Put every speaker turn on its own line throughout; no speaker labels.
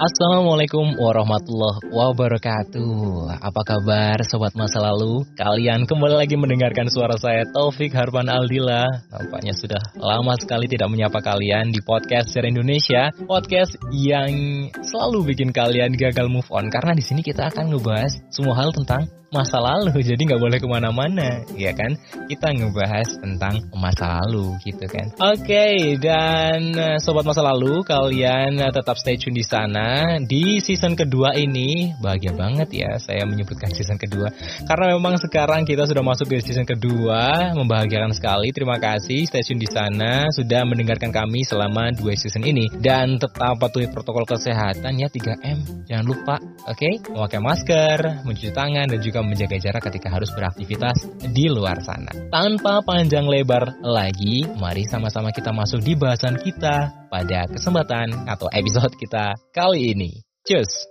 Assalamualaikum warahmatullahi wabarakatuh. Apa kabar sobat masa lalu? Kalian kembali lagi mendengarkan suara saya Taufik Harban Aldila. Nampaknya sudah lama sekali tidak menyapa kalian di podcast Sejarah Indonesia. Podcast yang selalu bikin kalian gagal move on. Karena di sini kita akan ngebahas semua hal tentang masa lalu. Jadi nggak boleh ke mana-mana ya kan? Kita ngebahas tentang masa lalu gitu kan? Oke okay, dan eh, sobat masa lalu kalian eh, tetap stay tune di sana di season kedua ini bahagia banget ya saya menyebutkan season kedua karena memang sekarang kita sudah masuk di season kedua membahagiakan sekali terima kasih stay tune di sana sudah mendengarkan kami selama dua season ini dan tetap patuhi protokol kesehatan ya 3M jangan lupa oke okay? memakai masker mencuci tangan dan juga menjaga jarak ketika harus beraktivitas di luar sana. Tanpa panjang lebar lagi, mari sama-sama kita masuk di bahasan kita pada kesempatan atau episode kita kali ini. Cus!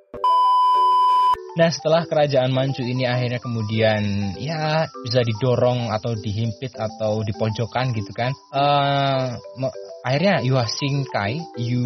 Nah setelah kerajaan Manchu ini akhirnya kemudian ya bisa didorong atau dihimpit atau dipojokkan gitu kan. Uh, akhirnya Yuan Kai, Yu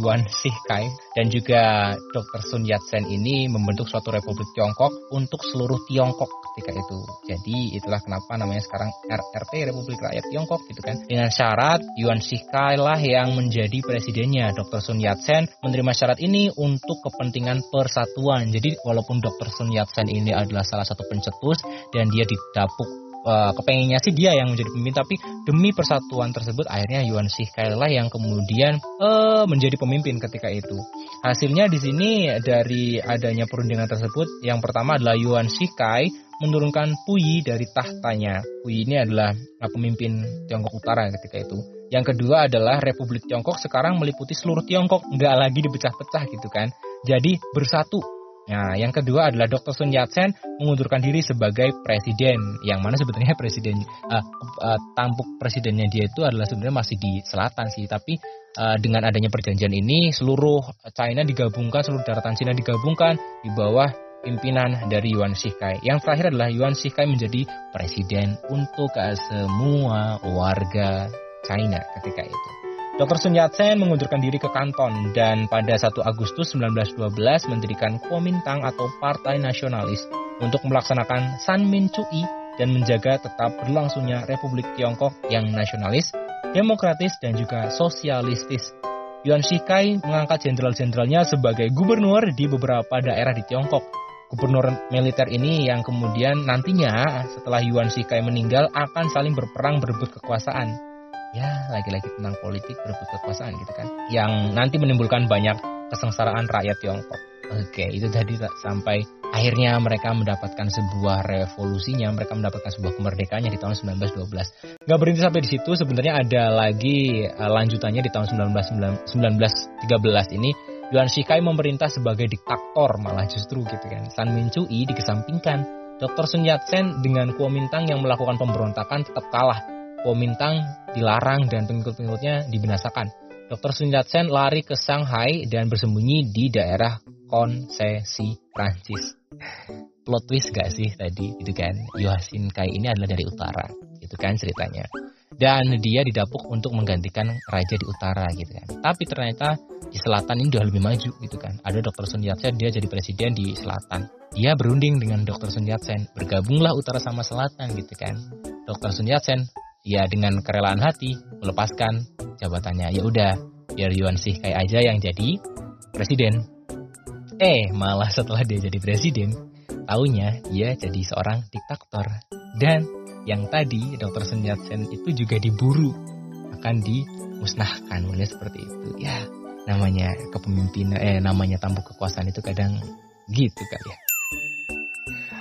Yuan Kai dan juga Dr. Sun Yat-sen ini membentuk suatu Republik Tiongkok untuk seluruh Tiongkok ketika itu. Jadi itulah kenapa namanya sekarang RRT Republik Rakyat Tiongkok gitu kan. Dengan syarat Yuan Kai lah yang menjadi presidennya. Dr. Sun Yat-sen menerima syarat ini untuk kepentingan persatuan. Jadi walaupun Dr. Sun Yat-sen ini adalah salah satu pencetus dan dia didapuk uh, kepengennya sih dia yang menjadi pemimpin tapi demi persatuan tersebut akhirnya Yuan Shikai lah yang kemudian uh, menjadi pemimpin ketika itu. Hasilnya di sini dari adanya perundingan tersebut yang pertama adalah Yuan Shikai menurunkan Puyi dari tahtanya. Puyi ini adalah uh, pemimpin Tiongkok Utara ketika itu. Yang kedua adalah Republik Tiongkok sekarang meliputi seluruh Tiongkok, nggak lagi dipecah-pecah gitu kan. Jadi bersatu Nah, yang kedua adalah Dr. Sun Yat-sen mengundurkan diri sebagai presiden, yang mana sebetulnya presiden uh, uh, tampuk presidennya dia itu adalah sebenarnya masih di selatan sih, tapi uh, dengan adanya perjanjian ini seluruh China digabungkan, seluruh daratan China digabungkan di bawah pimpinan dari Yuan Shikai. Yang terakhir adalah Yuan Shikai menjadi presiden untuk semua warga China ketika itu. Dr. Sun Yat-sen mengundurkan diri ke kanton dan pada 1 Agustus 1912 mendirikan Kuomintang atau Partai Nasionalis untuk melaksanakan San Min Cui dan menjaga tetap berlangsungnya Republik Tiongkok yang nasionalis, demokratis, dan juga sosialistis. Yuan Shikai mengangkat jenderal-jenderalnya sebagai gubernur di beberapa daerah di Tiongkok. Gubernur militer ini yang kemudian nantinya setelah Yuan Shikai meninggal akan saling berperang berebut kekuasaan ya lagi-lagi tentang politik berebut kekuasaan gitu kan yang nanti menimbulkan banyak kesengsaraan rakyat Tiongkok. Oke itu tadi sampai akhirnya mereka mendapatkan sebuah revolusinya mereka mendapatkan sebuah kemerdekaannya di tahun 1912 nggak berhenti sampai di situ sebenarnya ada lagi uh, lanjutannya di tahun 19, 1913 ini Yuan Shikai memerintah sebagai diktator malah justru gitu kan. San Min Cui dikesampingkan. Dr. Sun Yat-sen dengan Kuomintang yang melakukan pemberontakan tetap kalah Kuomintang dilarang dan pengikut-pengikutnya dibinasakan. Dr. Sun Yat-sen lari ke Shanghai dan bersembunyi di daerah konsesi Prancis. Plot twist gak sih tadi itu kan? Yohasin Kai ini adalah dari utara, itu kan ceritanya. Dan dia didapuk untuk menggantikan raja di utara gitu kan. Tapi ternyata di selatan ini udah lebih maju gitu kan. Ada Dr. Sun Yat-sen dia jadi presiden di selatan. Dia berunding dengan Dr. Sun Yat-sen, bergabunglah utara sama selatan gitu kan. Dr. Sun Yat-sen ya dengan kerelaan hati melepaskan jabatannya. Ya udah, biar Yuan sih kayak aja yang jadi presiden. Eh, malah setelah dia jadi presiden, taunya dia jadi seorang diktator. Dan yang tadi Dr. Sun Yat-sen itu juga diburu akan dimusnahkan, mulai seperti itu. Ya, namanya kepemimpinan eh namanya tampuk kekuasaan itu kadang gitu kali ya.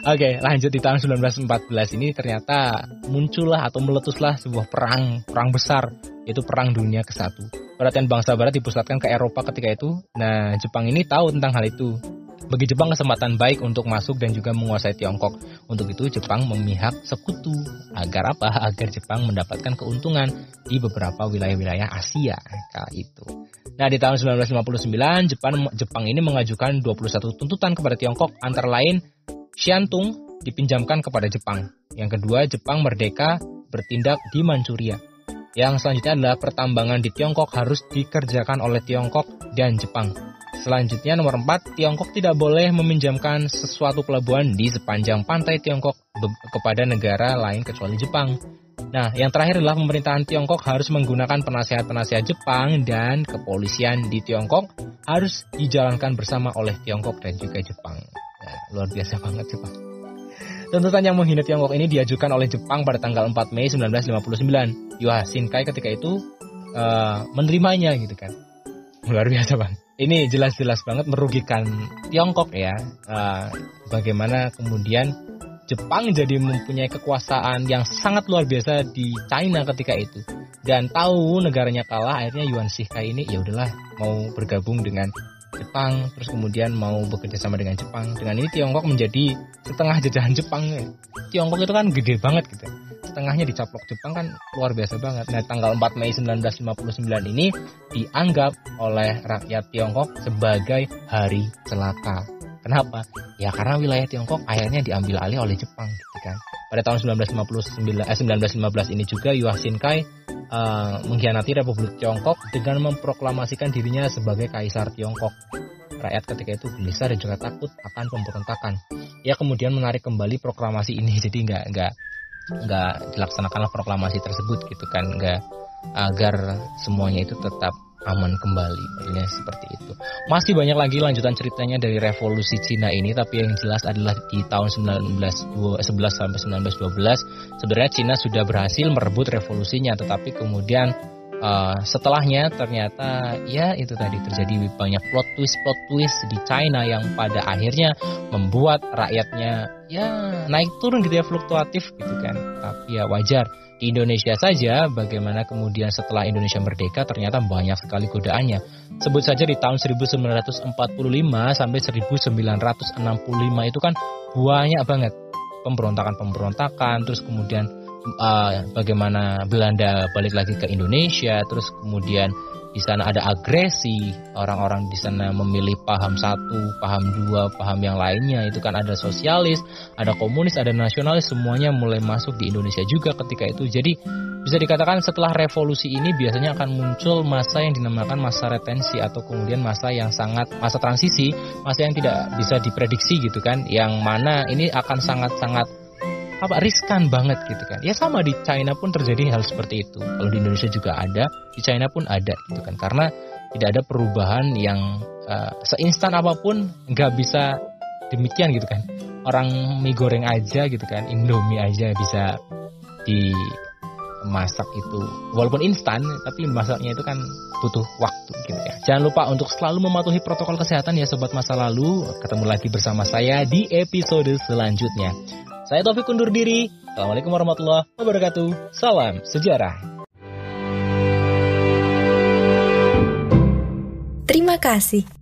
Oke, lanjut di tahun 1914 ini ternyata muncullah atau meletuslah sebuah perang, perang besar, yaitu Perang Dunia ke-1. Perhatian bangsa barat dipusatkan ke Eropa ketika itu. Nah, Jepang ini tahu tentang hal itu. Bagi Jepang kesempatan baik untuk masuk dan juga menguasai Tiongkok. Untuk itu Jepang memihak sekutu. Agar apa? Agar Jepang mendapatkan keuntungan di beberapa wilayah-wilayah Asia kala itu. Nah, di tahun 1959 Jepang Jepang ini mengajukan 21 tuntutan kepada Tiongkok antara lain Xiantung dipinjamkan kepada Jepang. Yang kedua, Jepang merdeka bertindak di Manchuria. Yang selanjutnya adalah pertambangan di Tiongkok harus dikerjakan oleh Tiongkok dan Jepang. Selanjutnya nomor 4, Tiongkok tidak boleh meminjamkan sesuatu pelabuhan di sepanjang pantai Tiongkok kepada negara lain kecuali Jepang. Nah, yang terakhir adalah pemerintahan Tiongkok harus menggunakan penasihat-penasihat Jepang dan kepolisian di Tiongkok harus dijalankan bersama oleh Tiongkok dan juga Jepang. Luar biasa banget Jepang. Tuntutan yang menghina Tiongkok ini diajukan oleh Jepang pada tanggal 4 Mei 1959. Yuha Shinkai ketika itu uh, menerimanya gitu kan. Luar biasa bang ini jelas-jelas banget merugikan Tiongkok ya. Uh, bagaimana kemudian Jepang jadi mempunyai kekuasaan yang sangat luar biasa di China ketika itu dan tahu negaranya kalah akhirnya Yuan Shikai ini ya udahlah mau bergabung dengan Jepang terus kemudian mau bekerja sama dengan Jepang dengan ini Tiongkok menjadi setengah jajahan Jepang Tiongkok itu kan gede banget gitu tengahnya dicaplok Jepang kan luar biasa banget. Nah, tanggal 4 Mei 1959 ini dianggap oleh rakyat Tiongkok sebagai hari celaka. Kenapa? Ya karena wilayah Tiongkok akhirnya diambil alih oleh Jepang gitu kan. Pada tahun 1959 eh, 1915 ini juga Yuan Shinkai uh, mengkhianati Republik Tiongkok dengan memproklamasikan dirinya sebagai kaisar Tiongkok. Rakyat ketika itu gelisah dan juga takut akan pemberontakan. Ia kemudian menarik kembali proklamasi ini jadi nggak nggak nggak dilaksanakanlah proklamasi tersebut gitu kan nggak agar semuanya itu tetap aman kembali Maksudnya seperti itu. Masih banyak lagi lanjutan ceritanya dari revolusi Cina ini tapi yang jelas adalah di tahun 1911 sampai 1912 sebenarnya Cina sudah berhasil merebut revolusinya tetapi kemudian uh, setelahnya ternyata ya itu tadi terjadi banyak plot twist plot twist di China yang pada akhirnya membuat rakyatnya ya naik turun gitu ya fluktuatif gitu kan. Tapi ya wajar di Indonesia saja bagaimana kemudian setelah Indonesia merdeka ternyata banyak sekali godaannya. Sebut saja di tahun 1945 sampai 1965 itu kan banyak banget pemberontakan-pemberontakan terus kemudian uh, bagaimana Belanda balik lagi ke Indonesia, terus kemudian di sana ada agresi, orang-orang di sana memilih paham satu, paham dua, paham yang lainnya. Itu kan ada sosialis, ada komunis, ada nasionalis, semuanya mulai masuk di Indonesia juga ketika itu. Jadi bisa dikatakan setelah revolusi ini biasanya akan muncul masa yang dinamakan masa retensi atau kemudian masa yang sangat masa transisi, masa yang tidak bisa diprediksi gitu kan, yang mana ini akan sangat-sangat apa riskan banget gitu kan. Ya sama di China pun terjadi hal seperti itu. Kalau di Indonesia juga ada di China pun ada gitu kan. Karena tidak ada perubahan yang uh, seinstan apa pun nggak bisa demikian gitu kan. Orang mie goreng aja gitu kan Indomie aja bisa dimasak itu. Walaupun instan tapi masaknya itu kan butuh waktu gitu ya. Jangan lupa untuk selalu mematuhi protokol kesehatan ya sobat masa lalu. Ketemu lagi bersama saya di episode selanjutnya saya Taufik undur diri. Assalamualaikum warahmatullahi wabarakatuh. Salam sejarah.
Terima kasih.